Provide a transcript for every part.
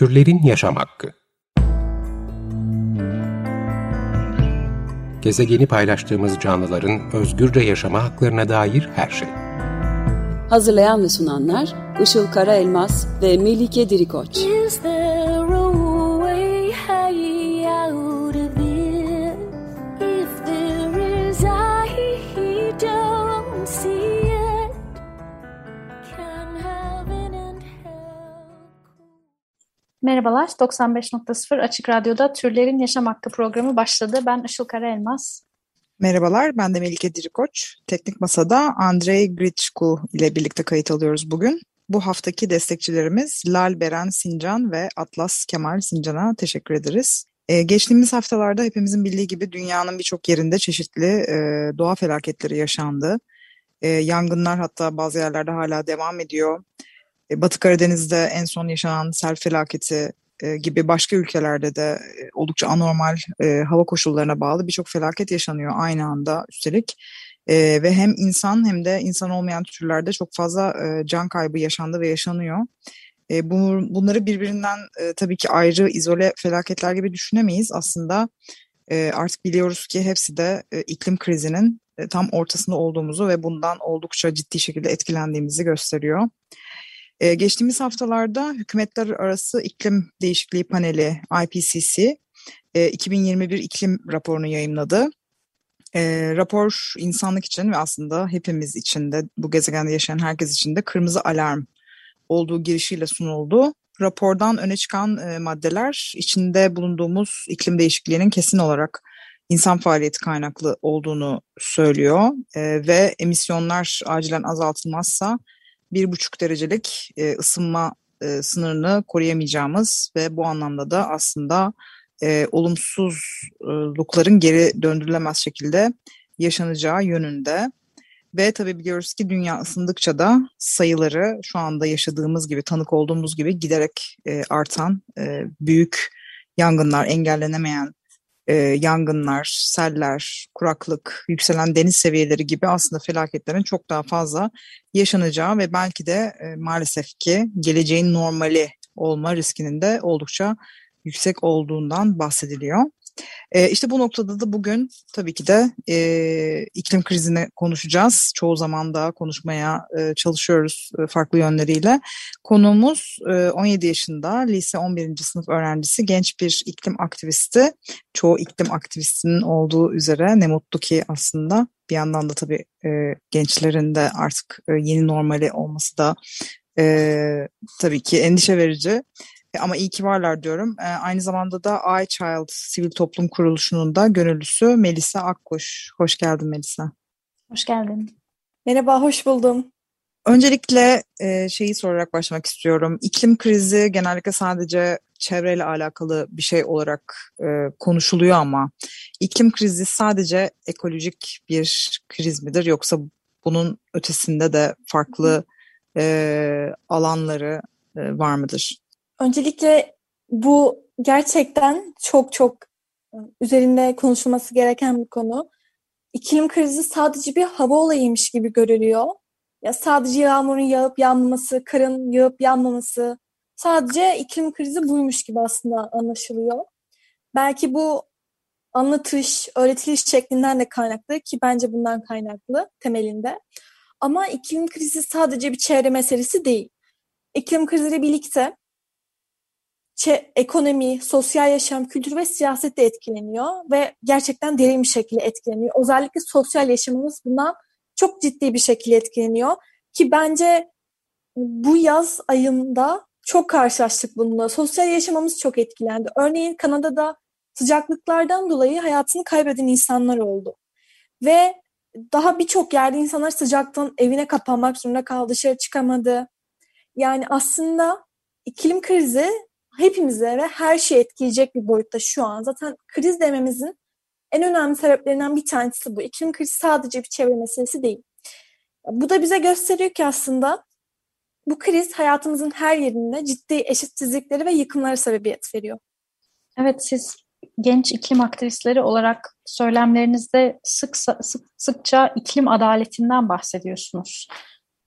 Türlerin Yaşam Hakkı Gezegeni paylaştığımız canlıların özgürce yaşama haklarına dair her şey. Hazırlayan ve sunanlar Işıl Karaelmaz ve Melike Dirikoç. Is Merhabalar, 95.0 Açık Radyo'da Türlerin Yaşam Hakkı programı başladı. Ben Işıl Karaelmaz. Merhabalar, ben de Melike Dirikoç. Teknik Masa'da Andrei Gritschko ile birlikte kayıt alıyoruz bugün. Bu haftaki destekçilerimiz Lal Beren Sincan ve Atlas Kemal Sincan'a teşekkür ederiz. Ee, geçtiğimiz haftalarda hepimizin bildiği gibi dünyanın birçok yerinde çeşitli e, doğa felaketleri yaşandı. E, yangınlar hatta bazı yerlerde hala devam ediyor. E, Batı Karadeniz'de en son yaşanan sel felaketi e, gibi başka ülkelerde de e, oldukça anormal hava koşullarına bağlı birçok felaket yaşanıyor aynı anda üstelik. Ve hem insan hem de insan olmayan türlerde çok fazla can kaybı yaşandı ve yaşanıyor. Bu, bunları birbirinden tabii ki ayrı izole felaketler gibi düşünemeyiz. Aslında artık biliyoruz ki hepsi de iklim krizinin tam ortasında olduğumuzu ve bundan oldukça ciddi şekilde etkilendiğimizi gösteriyor. Ee, geçtiğimiz haftalarda Hükümetler Arası İklim Değişikliği Paneli IPCC e, 2021 iklim raporunu yayımladı. E, rapor insanlık için ve aslında hepimiz için de bu gezegende yaşayan herkes için de kırmızı alarm olduğu girişiyle sunuldu. Rapordan öne çıkan e, maddeler içinde bulunduğumuz iklim değişikliğinin kesin olarak insan faaliyeti kaynaklı olduğunu söylüyor e, ve emisyonlar acilen azaltılmazsa bir buçuk derecelik e, ısınma e, sınırını koruyamayacağımız ve bu anlamda da aslında e, olumsuzlukların geri döndürülemez şekilde yaşanacağı yönünde. Ve tabii biliyoruz ki dünya ısındıkça da sayıları şu anda yaşadığımız gibi, tanık olduğumuz gibi giderek e, artan e, büyük yangınlar, engellenemeyen e, yangınlar, seller, kuraklık, yükselen deniz seviyeleri gibi aslında felaketlerin çok daha fazla yaşanacağı ve belki de e, maalesef ki geleceğin normali olma riskinin de oldukça yüksek olduğundan bahsediliyor. E, işte bu noktada da bugün tabii ki de e, iklim krizini konuşacağız. Çoğu zaman da konuşmaya e, çalışıyoruz e, farklı yönleriyle. Konuğumuz e, 17 yaşında lise 11. sınıf öğrencisi genç bir iklim aktivisti. Çoğu iklim aktivistinin olduğu üzere ne mutlu ki aslında bir yandan da tabii e, gençlerin de artık e, yeni normali olması da e, tabii ki endişe verici. E, ama iyi ki varlar diyorum. E, aynı zamanda da iChild Sivil Toplum Kuruluşu'nun da gönüllüsü Melisa Akkuş. Hoş geldin Melisa. Hoş geldin. Merhaba, hoş buldum. Öncelikle e, şeyi sorarak başlamak istiyorum. İklim krizi genellikle sadece çevreyle alakalı bir şey olarak e, konuşuluyor ama iklim krizi sadece ekolojik bir kriz midir yoksa bunun ötesinde de farklı e, alanları e, var mıdır? Öncelikle bu gerçekten çok çok üzerinde konuşulması gereken bir konu. İklim krizi sadece bir hava olayıymış gibi görülüyor. Ya sadece yağmurun yağıp yağmaması, karın yağıp yağmaması, sadece iklim krizi buymuş gibi aslında anlaşılıyor. Belki bu anlatış, öğretiliş şeklinden de kaynaklı ki bence bundan kaynaklı temelinde. Ama iklim krizi sadece bir çevre meselesi değil. İklim kriziyle birlikte ekonomi, sosyal yaşam, kültür ve siyaset de etkileniyor ve gerçekten derin bir şekilde etkileniyor. Özellikle sosyal yaşamımız bundan çok ciddi bir şekilde etkileniyor ki bence bu yaz ayında çok karşılaştık bununla. Sosyal yaşamımız çok etkilendi. Örneğin Kanada'da sıcaklıklardan dolayı hayatını kaybeden insanlar oldu. Ve daha birçok yerde insanlar sıcaktan evine kapanmak zorunda kaldı, dışarı çıkamadı. Yani aslında iklim krizi hepimize ve her şeyi etkileyecek bir boyutta şu an. Zaten kriz dememizin en önemli sebeplerinden bir tanesi bu. İklim krizi sadece bir çevre meselesi değil. Bu da bize gösteriyor ki aslında bu kriz hayatımızın her yerinde ciddi eşitsizlikleri ve yıkımlara sebebiyet veriyor. Evet siz genç iklim aktivistleri olarak söylemlerinizde sık, sık sıkça iklim adaletinden bahsediyorsunuz.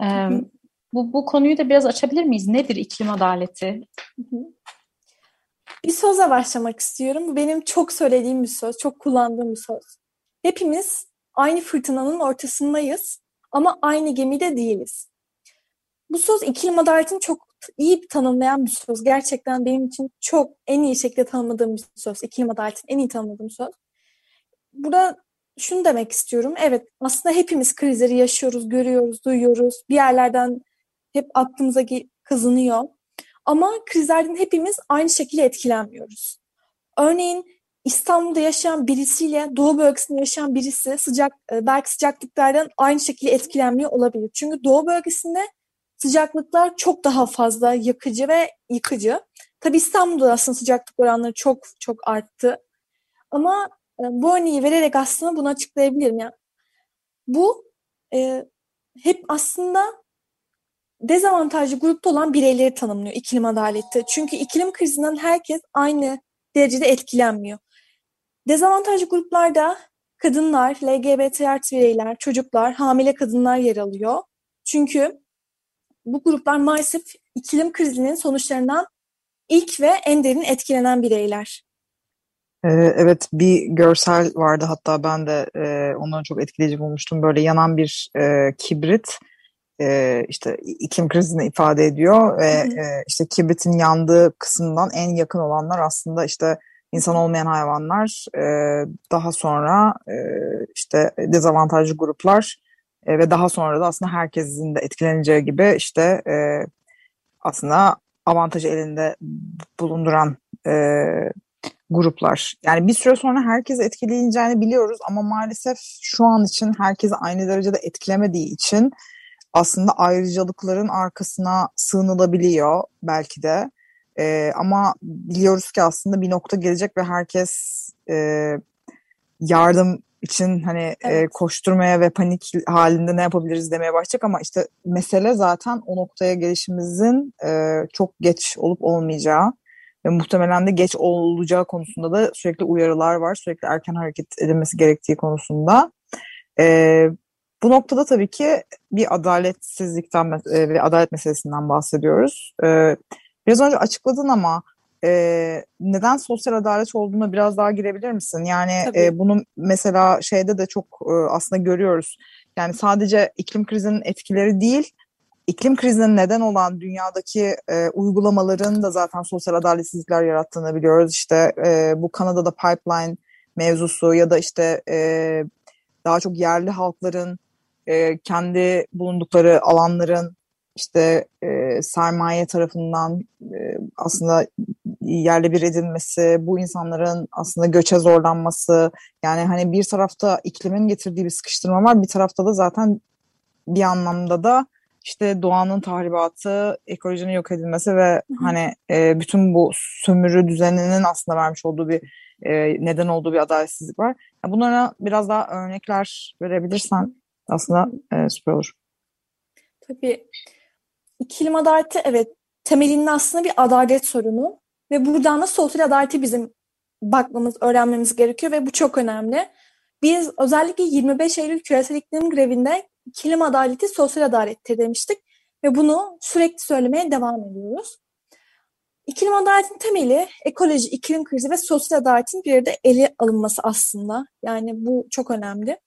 Ee, bu, bu konuyu da biraz açabilir miyiz? Nedir iklim adaleti? Bir sözle başlamak istiyorum. Benim çok söylediğim bir söz, çok kullandığım bir söz. Hepimiz aynı fırtınanın ortasındayız ama aynı gemide değiliz. Bu söz iklim adaletini çok iyi tanımlayan bir söz. Gerçekten benim için çok en iyi şekilde tanımladığım bir söz. İklim adaletini en iyi tanımladığım söz. Burada şunu demek istiyorum. Evet aslında hepimiz krizleri yaşıyoruz, görüyoruz, duyuyoruz. Bir yerlerden hep aklımıza kazınıyor. Ama krizlerden hepimiz aynı şekilde etkilenmiyoruz. Örneğin İstanbul'da yaşayan birisiyle Doğu bölgesinde yaşayan birisi sıcak e, belki sıcaklıklardan aynı şekilde etkilenmiyor olabilir. Çünkü Doğu bölgesinde sıcaklıklar çok daha fazla yakıcı ve yıkıcı. Tabi İstanbul'da aslında sıcaklık oranları çok çok arttı. Ama e, bu örneği vererek aslında bunu açıklayabilirim. Yani bu e, hep aslında dezavantajlı grupta olan bireyleri tanımlıyor iklim adaleti. Çünkü iklim krizinden herkes aynı derecede etkilenmiyor. Dezavantajlı gruplarda kadınlar, LGBT artı bireyler, çocuklar, hamile kadınlar yer alıyor. Çünkü bu gruplar maalesef iklim krizinin sonuçlarından ilk ve en derin etkilenen bireyler. Ee, evet bir görsel vardı hatta ben de e, onu çok etkileyici bulmuştum. Böyle yanan bir e, kibrit e, işte iklim krizini ifade ediyor ve e, işte kibritin yandığı kısımdan en yakın olanlar aslında işte insan olmayan hayvanlar e, daha sonra e, işte dezavantajlı gruplar e, ve daha sonra da aslında herkesin de etkileneceği gibi işte e, aslında avantajı elinde bulunduran e, gruplar. Yani bir süre sonra herkesi etkileyeceğini biliyoruz ama maalesef şu an için herkesi aynı derecede etkilemediği için aslında ayrıcalıkların arkasına sığınılabiliyor belki de. E, ama biliyoruz ki aslında bir nokta gelecek ve herkes e, yardım için hani evet. e, koşturmaya ve panik halinde ne yapabiliriz demeye başlayacak ama işte mesele zaten o noktaya gelişimizin e, çok geç olup olmayacağı ve muhtemelen de geç olacağı konusunda da sürekli uyarılar var. Sürekli erken hareket edilmesi gerektiği konusunda. E, bu noktada tabii ki bir adaletsizlikten ve adalet meselesinden bahsediyoruz. E, biraz önce açıkladın ama e, neden sosyal adalet olduğuna biraz daha girebilir misin? Yani e, bunu mesela şeyde de çok e, aslında görüyoruz. Yani sadece iklim krizinin etkileri değil, iklim krizinin neden olan dünyadaki e, uygulamaların da zaten sosyal adaletsizlikler yarattığını biliyoruz. İşte e, bu Kanada'da pipeline mevzusu ya da işte e, daha çok yerli halkların e, kendi bulundukları alanların işte e, sermaye tarafından e, aslında yerle bir edilmesi, bu insanların aslında göçe zorlanması, yani hani bir tarafta iklimin getirdiği bir sıkıştırma var, bir tarafta da zaten bir anlamda da işte doğanın tahribatı, ekolojinin yok edilmesi ve Hı. hani e, bütün bu sömürü düzeninin aslında vermiş olduğu bir e, neden olduğu bir adaletsizlik var. Yani bunlara biraz daha örnekler verebilirsen aslında e, süper olur. Tabii. İklim adaleti evet temelinde aslında bir adalet sorunu ve buradan da sosyal adaleti bizim bakmamız, öğrenmemiz gerekiyor ve bu çok önemli. Biz özellikle 25 Eylül küresel iklim grevinde iklim adaleti sosyal adalettir demiştik ve bunu sürekli söylemeye devam ediyoruz. İklim adaletin temeli ekoloji, iklim krizi ve sosyal adaletin bir arada ele alınması aslında. Yani bu çok önemli.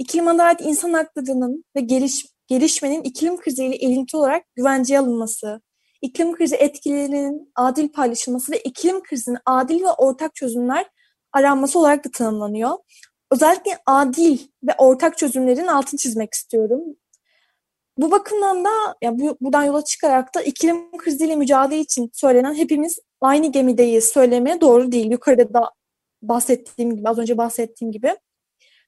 İklim adaleti insan haklarının ve geliş, gelişmenin iklim kriziyle ilintili olarak güvenceye alınması, iklim krizi etkilerinin adil paylaşılması ve iklim krizinin adil ve ortak çözümler aranması olarak da tanımlanıyor. Özellikle adil ve ortak çözümlerin altını çizmek istiyorum. Bu bakımdan da ya bu, buradan yola çıkarak da iklim kriziyle mücadele için söylenen hepimiz aynı gemideyiz söylemeye doğru değil. Yukarıda da bahsettiğim gibi, az önce bahsettiğim gibi.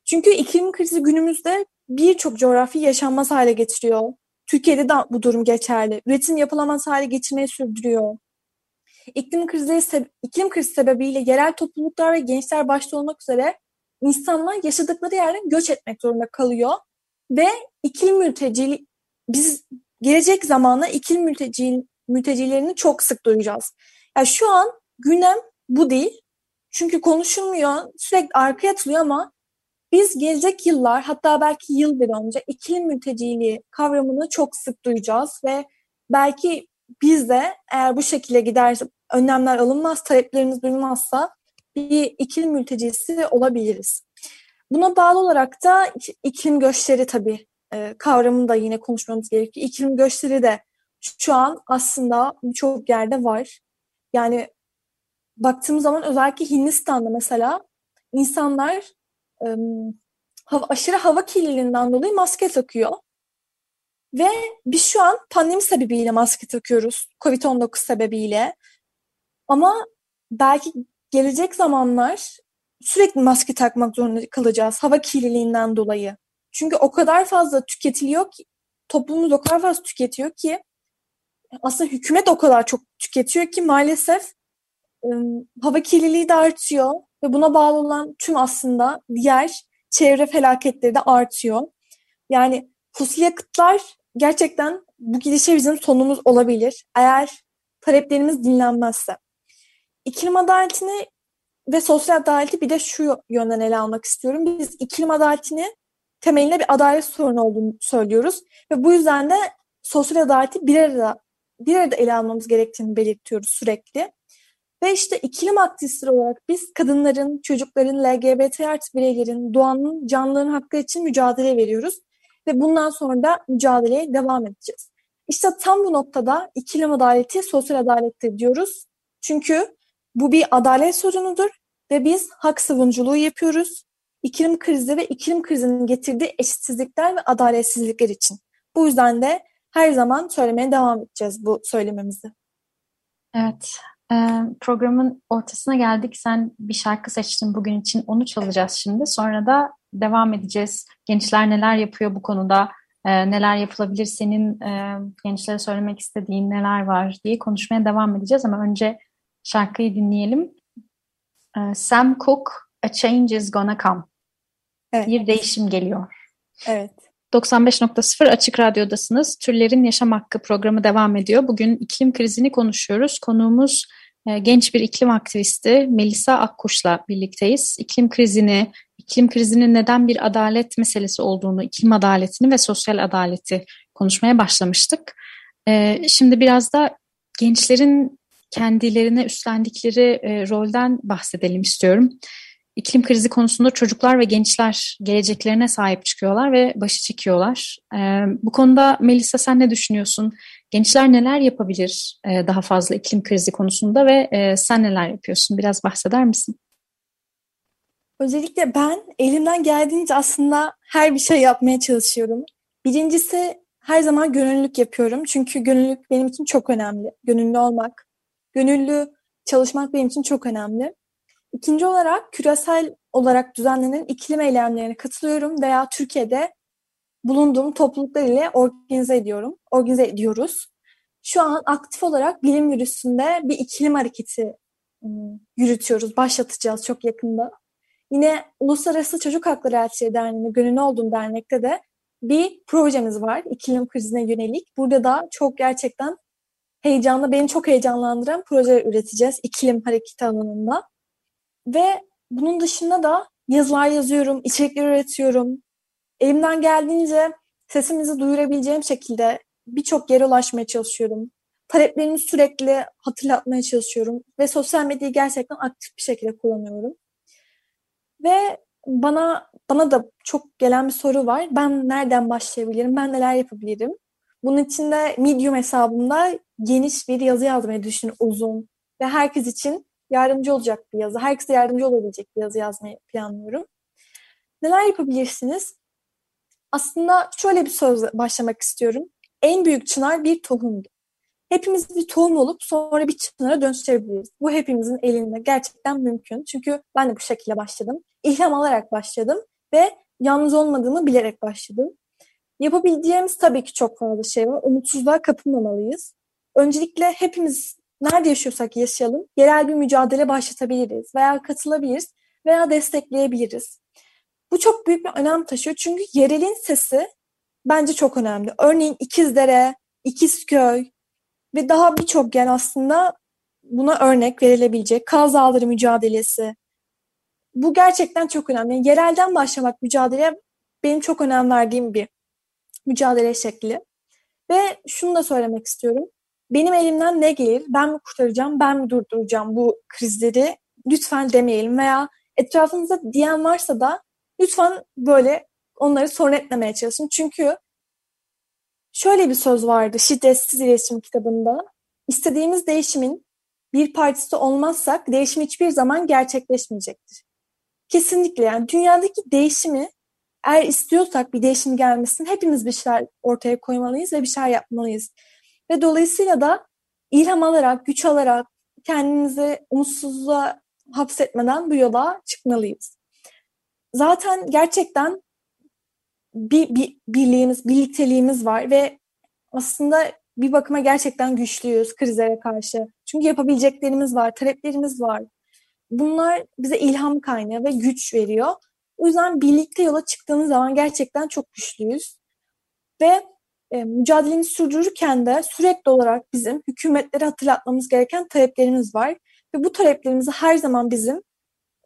Çünkü iklim krizi günümüzde birçok coğrafi yaşanmaz hale getiriyor. Türkiye'de de bu durum geçerli. Üretim yapılamaz hale getirmeyi sürdürüyor. İklim krizi, iklim krizi sebebiyle yerel topluluklar ve gençler başta olmak üzere insanlar yaşadıkları yerden göç etmek zorunda kalıyor. Ve iklim mülteciliği, biz gelecek zamanda iklim mülteci, mültecilerini çok sık duyacağız. Yani şu an gündem bu değil. Çünkü konuşulmuyor, sürekli arkaya atılıyor ama biz gelecek yıllar hatta belki yıl bir önce iklim mülteciliği kavramını çok sık duyacağız ve belki biz de eğer bu şekilde giderse önlemler alınmaz, taleplerimiz duyulmazsa bir iklim mültecisi olabiliriz. Buna bağlı olarak da iklim göçleri tabii e, kavramını da yine konuşmamız gerekiyor. İklim göçleri de şu an aslında birçok yerde var. Yani baktığımız zaman özellikle Hindistan'da mesela insanlar hava, aşırı hava kirliliğinden dolayı maske takıyor. Ve biz şu an pandemi sebebiyle maske takıyoruz. Covid-19 sebebiyle. Ama belki gelecek zamanlar sürekli maske takmak zorunda kalacağız hava kirliliğinden dolayı. Çünkü o kadar fazla tüketiliyor ki, toplumumuz o kadar fazla tüketiyor ki aslında hükümet o kadar çok tüketiyor ki maalesef hava kirliliği de artıyor ve buna bağlı olan tüm aslında diğer çevre felaketleri de artıyor. Yani fosil yakıtlar gerçekten bu gidişe bizim sonumuz olabilir eğer taleplerimiz dinlenmezse. İklim adaletini ve sosyal adaleti bir de şu yönden ele almak istiyorum. Biz iklim adaletini temelinde bir adalet sorunu olduğunu söylüyoruz ve bu yüzden de sosyal adaleti bir arada bir arada ele almamız gerektiğini belirtiyoruz sürekli. Ve işte iklim aktivistleri olarak biz kadınların, çocukların, LGBT artı bireylerin, doğanın, canlıların hakkı için mücadele veriyoruz. Ve bundan sonra da mücadeleye devam edeceğiz. İşte tam bu noktada iklim adaleti sosyal adalettir diyoruz. Çünkü bu bir adalet sorunudur ve biz hak savunuculuğu yapıyoruz. İklim krizi ve iklim krizinin getirdiği eşitsizlikler ve adaletsizlikler için. Bu yüzden de her zaman söylemeye devam edeceğiz bu söylememizi. Evet, programın ortasına geldik. Sen bir şarkı seçtin bugün için. Onu çalacağız şimdi. Sonra da devam edeceğiz. Gençler neler yapıyor bu konuda? E, neler yapılabilir? Senin e, gençlere söylemek istediğin neler var diye konuşmaya devam edeceğiz. Ama önce şarkıyı dinleyelim. E, Sam Cooke, A Change Is Gonna Come. Evet. Bir değişim geliyor. Evet. 95.0 Açık Radyo'dasınız. Türlerin Yaşam Hakkı programı devam ediyor. Bugün iklim krizini konuşuyoruz. Konuğumuz genç bir iklim aktivisti Melisa Akkuş'la birlikteyiz. İklim krizini, iklim krizinin neden bir adalet meselesi olduğunu, iklim adaletini ve sosyal adaleti konuşmaya başlamıştık. E, şimdi biraz da gençlerin kendilerine üstlendikleri e, rolden bahsedelim istiyorum iklim krizi konusunda çocuklar ve gençler geleceklerine sahip çıkıyorlar ve başı çekiyorlar. E, bu konuda Melisa sen ne düşünüyorsun? Gençler neler yapabilir e, daha fazla iklim krizi konusunda ve e, sen neler yapıyorsun? Biraz bahseder misin? Özellikle ben elimden geldiğince aslında her bir şey yapmaya çalışıyorum. Birincisi her zaman gönüllülük yapıyorum. Çünkü gönüllülük benim için çok önemli. Gönüllü olmak, gönüllü çalışmak benim için çok önemli. İkinci olarak küresel olarak düzenlenen iklim eylemlerine katılıyorum veya Türkiye'de bulunduğum topluluklar ile organize ediyorum, organize ediyoruz. Şu an aktif olarak bilim yürüsünde bir iklim hareketi yürütüyoruz, başlatacağız çok yakında. Yine Uluslararası Çocuk Hakları Elçileri Derneği'ne gönüllü olduğum dernekte de bir projemiz var iklim krizine yönelik. Burada da çok gerçekten heyecanlı, beni çok heyecanlandıran projeler üreteceğiz iklim hareketi alanında. Ve bunun dışında da yazılar yazıyorum, içerikler üretiyorum. Elimden geldiğince sesimizi duyurabileceğim şekilde birçok yere ulaşmaya çalışıyorum. Taleplerimi sürekli hatırlatmaya çalışıyorum ve sosyal medyayı gerçekten aktif bir şekilde kullanıyorum. Ve bana bana da çok gelen bir soru var. Ben nereden başlayabilirim? Ben neler yapabilirim? Bunun için de Medium hesabımda geniş bir yazı yazmayı düşünüyorum uzun ve herkes için yardımcı olacak bir yazı, herkese yardımcı olabilecek bir yazı yazmayı planlıyorum. Neler yapabilirsiniz? Aslında şöyle bir sözle başlamak istiyorum. En büyük çınar bir tohumdu. Hepimiz bir tohum olup sonra bir çınara dönüşebiliriz. Bu hepimizin elinde gerçekten mümkün. Çünkü ben de bu şekilde başladım. İlham alarak başladım ve yalnız olmadığımı bilerek başladım. Yapabileceğimiz tabii ki çok fazla şey var. Umutsuzluğa kapılmamalıyız. Öncelikle hepimiz nerede yaşıyorsak yaşayalım yerel bir mücadele başlatabiliriz veya katılabiliriz veya destekleyebiliriz. Bu çok büyük bir önem taşıyor çünkü yerelin sesi bence çok önemli. Örneğin İkizdere, İkizköy ve daha birçok yer aslında buna örnek verilebilecek. Kaz Dağları mücadelesi. Bu gerçekten çok önemli. Yani yerelden başlamak mücadele benim çok önem verdiğim bir mücadele şekli. Ve şunu da söylemek istiyorum benim elimden ne gelir, ben mi kurtaracağım, ben mi durduracağım bu krizleri lütfen demeyelim veya etrafınızda diyen varsa da lütfen böyle onları sorun etmemeye çalışın. Çünkü şöyle bir söz vardı Şiddetsiz İletişim kitabında. İstediğimiz değişimin bir partisi olmazsak değişim hiçbir zaman gerçekleşmeyecektir. Kesinlikle yani dünyadaki değişimi eğer istiyorsak bir değişim gelmesini hepimiz bir şeyler ortaya koymalıyız ve bir şeyler yapmalıyız. Ve dolayısıyla da ilham alarak, güç alarak kendimizi umutsuzluğa hapsetmeden bu yola çıkmalıyız. Zaten gerçekten bir, bir birliğimiz, birlikteliğimiz var ve aslında bir bakıma gerçekten güçlüyüz krizlere karşı. Çünkü yapabileceklerimiz var, taleplerimiz var. Bunlar bize ilham kaynağı ve güç veriyor. O yüzden birlikte yola çıktığımız zaman gerçekten çok güçlüyüz. Ve e, mücadelemizi sürdürürken de sürekli olarak bizim hükümetlere hatırlatmamız gereken taleplerimiz var. Ve bu taleplerimizi her zaman bizim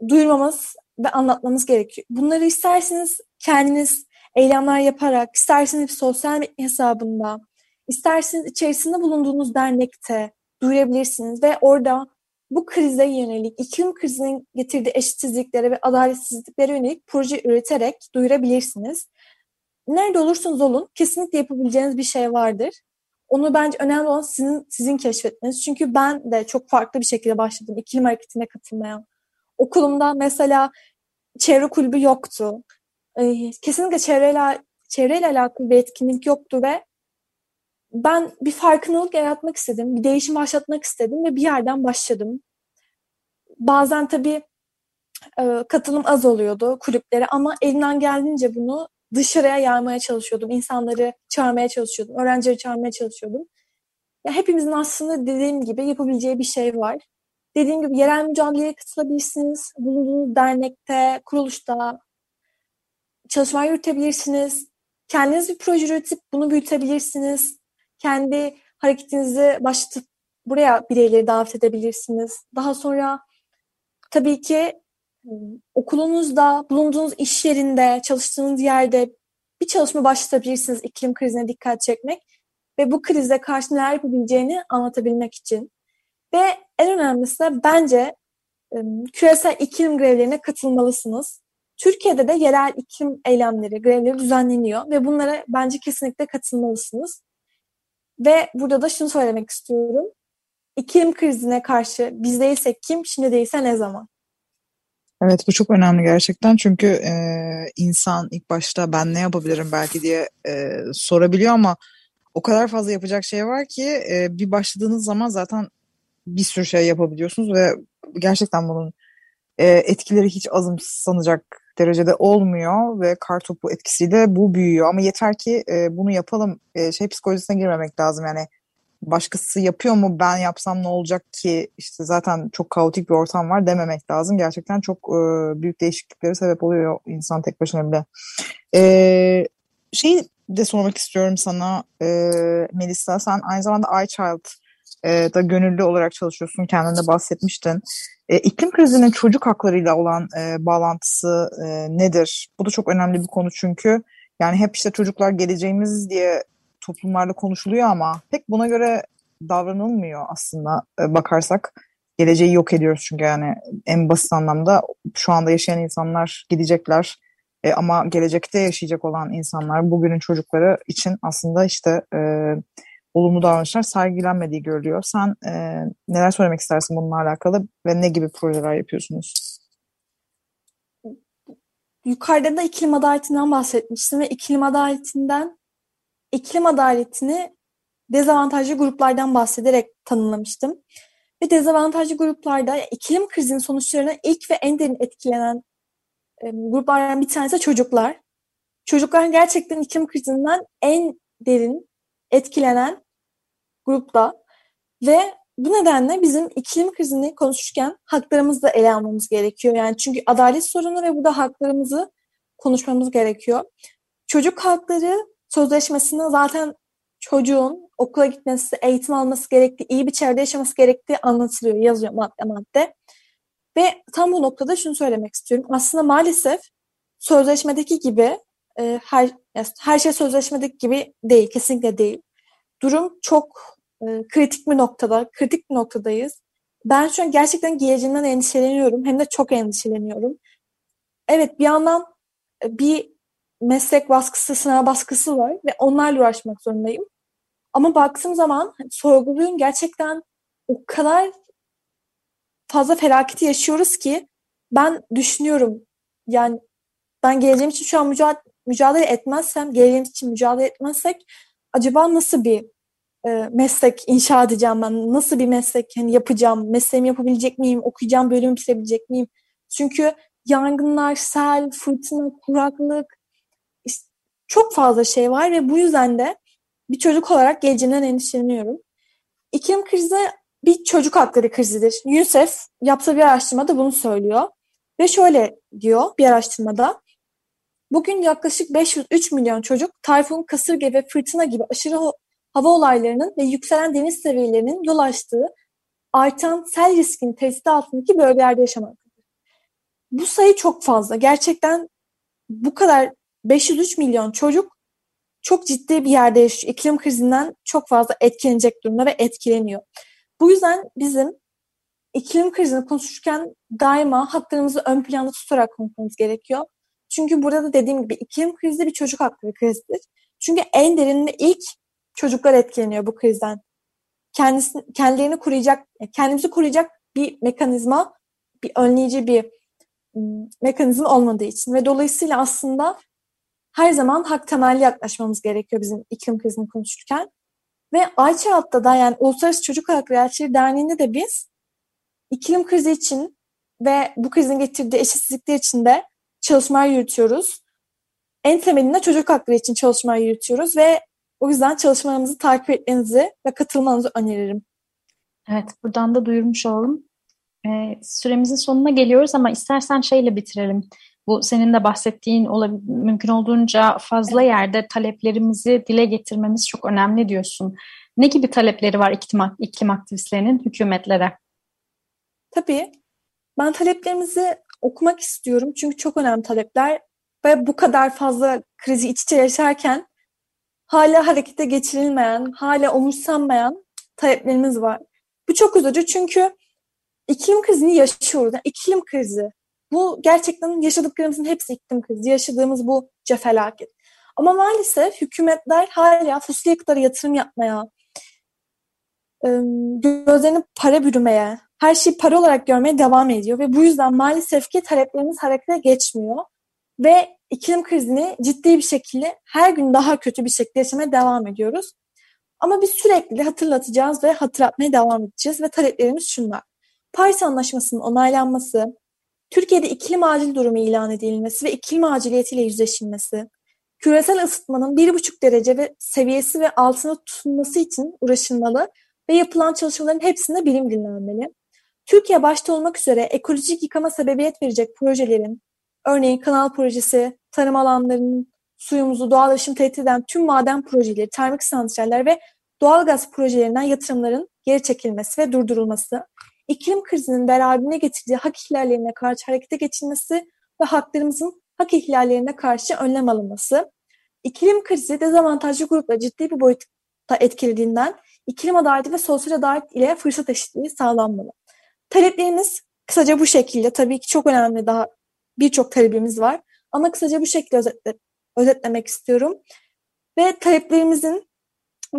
duyurmamız ve anlatmamız gerekiyor. Bunları isterseniz kendiniz eylemler yaparak, isterseniz sosyal medya hesabında, isterseniz içerisinde bulunduğunuz dernekte duyurabilirsiniz ve orada bu krize yönelik, iklim krizinin getirdiği eşitsizliklere ve adaletsizliklere yönelik proje üreterek duyurabilirsiniz. Nerede olursunuz olun kesinlikle yapabileceğiniz bir şey vardır. Onu bence önemli olan sizin, sizin keşfetmeniz. Çünkü ben de çok farklı bir şekilde başladım iklim hareketine katılmaya. Okulumda mesela çevre kulübü yoktu. Ee, kesinlikle çevreyle, çevreyle alakalı bir etkinlik yoktu ve ben bir farkındalık yaratmak istedim. Bir değişim başlatmak istedim ve bir yerden başladım. Bazen tabii e, katılım az oluyordu kulüplere ama elimden geldiğince bunu dışarıya yaymaya çalışıyordum. İnsanları çağırmaya çalışıyordum. Öğrencileri çağırmaya çalışıyordum. Ya hepimizin aslında dediğim gibi yapabileceği bir şey var. Dediğim gibi yerel mücadeleye katılabilirsiniz. Bulunduğunuz dernekte, kuruluşta çalışma yürütebilirsiniz. Kendiniz bir proje üretip bunu büyütebilirsiniz. Kendi hareketinizi başlatıp buraya bireyleri davet edebilirsiniz. Daha sonra tabii ki okulunuzda, bulunduğunuz iş yerinde, çalıştığınız yerde bir çalışma başlatabilirsiniz iklim krizine dikkat çekmek ve bu krize karşı neler yapabileceğini anlatabilmek için. Ve en önemlisi de bence küresel iklim grevlerine katılmalısınız. Türkiye'de de yerel iklim eylemleri, grevleri düzenleniyor ve bunlara bence kesinlikle katılmalısınız. Ve burada da şunu söylemek istiyorum. İklim krizine karşı biz değilsek kim, şimdi değilse ne zaman? Evet bu çok önemli gerçekten. Çünkü e, insan ilk başta ben ne yapabilirim belki? diye e, sorabiliyor ama o kadar fazla yapacak şey var ki e, bir başladığınız zaman zaten bir sürü şey yapabiliyorsunuz ve gerçekten bunun e, etkileri hiç azımsanacak derecede olmuyor ve kar topu etkisiyle bu büyüyor. Ama yeter ki e, bunu yapalım e, şey psikolojisine girmemek lazım. Yani başkası yapıyor mu ben yapsam ne olacak ki işte zaten çok kaotik bir ortam var dememek lazım. Gerçekten çok e, büyük değişikliklere sebep oluyor insan tek başına bile. E, şeyi de sormak istiyorum sana e, Melisa sen aynı zamanda iChild e, da gönüllü olarak çalışıyorsun kendinde bahsetmiştin. E, iklim krizinin çocuk haklarıyla olan e, bağlantısı e, nedir? Bu da çok önemli bir konu çünkü yani hep işte çocuklar geleceğimiz diye toplumlarda konuşuluyor ama pek buna göre davranılmıyor aslında e, bakarsak. Geleceği yok ediyoruz çünkü yani en basit anlamda şu anda yaşayan insanlar gidecekler e, ama gelecekte yaşayacak olan insanlar bugünün çocukları için aslında işte e, olumlu davranışlar sergilenmediği görülüyor. Sen e, neler söylemek istersin bununla alakalı ve ne gibi projeler yapıyorsunuz? Yukarıda da iklim adaletinden bahsetmiştim ve iklim adaletinden iklim adaletini dezavantajlı gruplardan bahsederek tanımlamıştım. Ve dezavantajlı gruplarda iklim krizinin sonuçlarına ilk ve en derin etkilenen e, gruplardan bir tanesi çocuklar. Çocuklar gerçekten iklim krizinden en derin etkilenen grupta ve bu nedenle bizim iklim krizini konuşurken haklarımızı da ele almamız gerekiyor. Yani çünkü adalet sorunu ve burada haklarımızı konuşmamız gerekiyor. Çocuk hakları sözleşmesinde zaten çocuğun okula gitmesi, eğitim alması gerektiği, iyi bir çevrede yaşaması gerektiği anlatılıyor, yazıyor madde madde. Ve tam bu noktada şunu söylemek istiyorum. Aslında maalesef sözleşmedeki gibi e, her her şey sözleşmedeki gibi değil, kesinlikle değil. Durum çok e, kritik bir noktada, kritik bir noktadayız. Ben şu an gerçekten geleceğimden endişeleniyorum. Hem de çok endişeleniyorum. Evet bir yandan e, bir meslek baskısı, sınav baskısı var ve onlarla uğraşmak zorundayım. Ama baktığım zaman hani, sorguluyorum gerçekten o kadar fazla felaketi yaşıyoruz ki ben düşünüyorum yani ben geleceğim için şu an mücadele, mücadele etmezsem, geleceğimiz için mücadele etmezsek acaba nasıl bir e, meslek inşa edeceğim ben? Nasıl bir meslek hani yapacağım? Mesleğimi yapabilecek miyim? Okuyacağım bölümü bitirebilecek miyim? Çünkü yangınlar, sel, fırtına, kuraklık çok fazla şey var ve bu yüzden de bir çocuk olarak geleceğinden endişeleniyorum. İklim krizi bir çocuk hakları krizidir. UNICEF yaptığı bir araştırmada bunu söylüyor. Ve şöyle diyor bir araştırmada. Bugün yaklaşık 503 milyon çocuk tayfun, kasırga ve fırtına gibi aşırı hava olaylarının ve yükselen deniz seviyelerinin yol açtığı artan sel riskinin tehdit altındaki bölgelerde yaşamaktadır. Bu sayı çok fazla. Gerçekten bu kadar 503 milyon çocuk çok ciddi bir yerde yaşıyor. İklim krizinden çok fazla etkilenecek durumda ve etkileniyor. Bu yüzden bizim iklim krizini konuşurken daima haklarımızı ön planda tutarak konuşmamız gerekiyor. Çünkü burada da dediğim gibi iklim krizi bir çocuk hakları krizidir. Çünkü en derinde ilk çocuklar etkileniyor bu krizden. Kendisi, kendilerini koruyacak, kendimizi koruyacak bir mekanizma, bir önleyici bir mekanizma olmadığı için ve dolayısıyla aslında her zaman hak temelli yaklaşmamız gerekiyor bizim iklim krizini konuşurken. Ve Ayçarat'ta da yani Uluslararası Çocuk Hakları Elçileri Derneği'nde de biz iklim krizi için ve bu krizin getirdiği eşitsizlikler için de çalışmalar yürütüyoruz. En temelinde çocuk hakları için çalışmalar yürütüyoruz ve o yüzden çalışmalarımızı takip etmenizi ve katılmanızı öneririm. Evet, buradan da duyurmuş olalım. Ee, süremizin sonuna geliyoruz ama istersen şeyle bitirelim. Bu senin de bahsettiğin mümkün olduğunca fazla yerde taleplerimizi dile getirmemiz çok önemli diyorsun. Ne gibi talepleri var iklim, iklim aktivistlerinin hükümetlere? Tabii. Ben taleplerimizi okumak istiyorum çünkü çok önemli talepler ve bu kadar fazla krizi iç içe yaşarken hala harekete geçirilmeyen, hala umursanmayan taleplerimiz var. Bu çok üzücü çünkü iklim krizini yaşıyoruz. Yani iklim krizi. Bu gerçekten yaşadıklarımızın hepsi iklim krizi. Yaşadığımız bu felaket. Ama maalesef hükümetler hala fosil yakıtlara yatırım yapmaya, gözlerini para bürümeye, her şeyi para olarak görmeye devam ediyor ve bu yüzden maalesef ki taleplerimiz harekete geçmiyor ve iklim krizini ciddi bir şekilde her gün daha kötü bir şekilde yaşamaya devam ediyoruz. Ama biz sürekli hatırlatacağız ve hatırlatmaya devam edeceğiz ve taleplerimiz şunlar. Paris Anlaşması'nın onaylanması, Türkiye'de iklim acil durumu ilan edilmesi ve iklim aciliyetiyle yüzleşilmesi, küresel ısıtmanın 1,5 derece ve seviyesi ve altına tutulması için uğraşılmalı ve yapılan çalışmaların hepsinde bilim dinlenmeli. Türkiye başta olmak üzere ekolojik yıkama sebebiyet verecek projelerin, örneğin kanal projesi, tarım alanlarının suyumuzu, doğal yaşamı tehdit eden tüm maden projeleri, termik santraller ve doğalgaz projelerinden yatırımların geri çekilmesi ve durdurulması, iklim krizinin beraberine getirdiği hak ihlallerine karşı harekete geçilmesi ve haklarımızın hak ihlallerine karşı önlem alınması, iklim krizi dezavantajlı grupla ciddi bir boyutta etkilediğinden iklim adaleti ve sosyal adalet ile fırsat eşitliği sağlanmalı. Taleplerimiz kısaca bu şekilde. Tabii ki çok önemli daha birçok talebimiz var. Ama kısaca bu şekilde özetle, özetlemek istiyorum. Ve taleplerimizin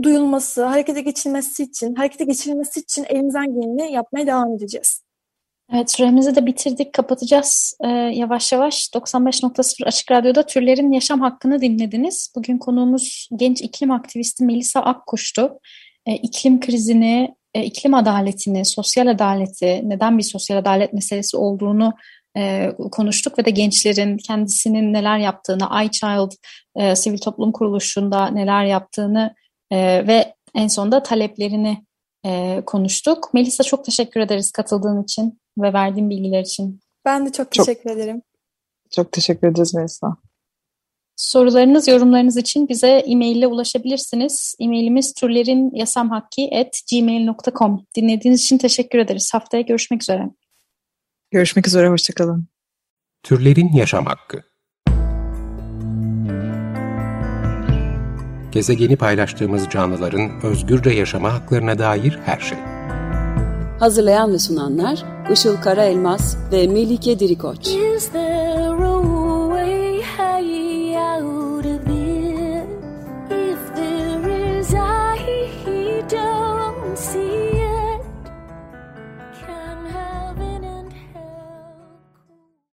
duyulması, harekete geçilmesi için, harekete geçirilmesi için elimizden geleni yapmaya devam edeceğiz. Evet süremizi de bitirdik. Kapatacağız ee, yavaş yavaş. 95.0 Açık Radyo'da türlerin yaşam hakkını dinlediniz. Bugün konuğumuz genç iklim aktivisti Melisa Akkuş'tu. Ee, iklim krizini, e, iklim adaletini, sosyal adaleti, neden bir sosyal adalet meselesi olduğunu e, konuştuk ve de gençlerin kendisinin neler yaptığını, iChild e, sivil toplum kuruluşunda neler yaptığını e, ve en sonunda taleplerini e, konuştuk. Melisa çok teşekkür ederiz katıldığın için ve verdiğin bilgiler için. Ben de çok teşekkür çok, ederim. Çok teşekkür ederiz Melisa. Sorularınız, yorumlarınız için bize e-mail ile ulaşabilirsiniz. E-mailimiz turlerinyasamhakki.gmail.com Dinlediğiniz için teşekkür ederiz. Haftaya görüşmek üzere. Görüşmek üzere, hoşçakalın. Türlerin Yaşam Hakkı gezegeni paylaştığımız canlıların özgürce yaşama haklarına dair her şey. Hazırlayan ve sunanlar Işıl Karaelmaz ve Melike Dirikoç. Is there a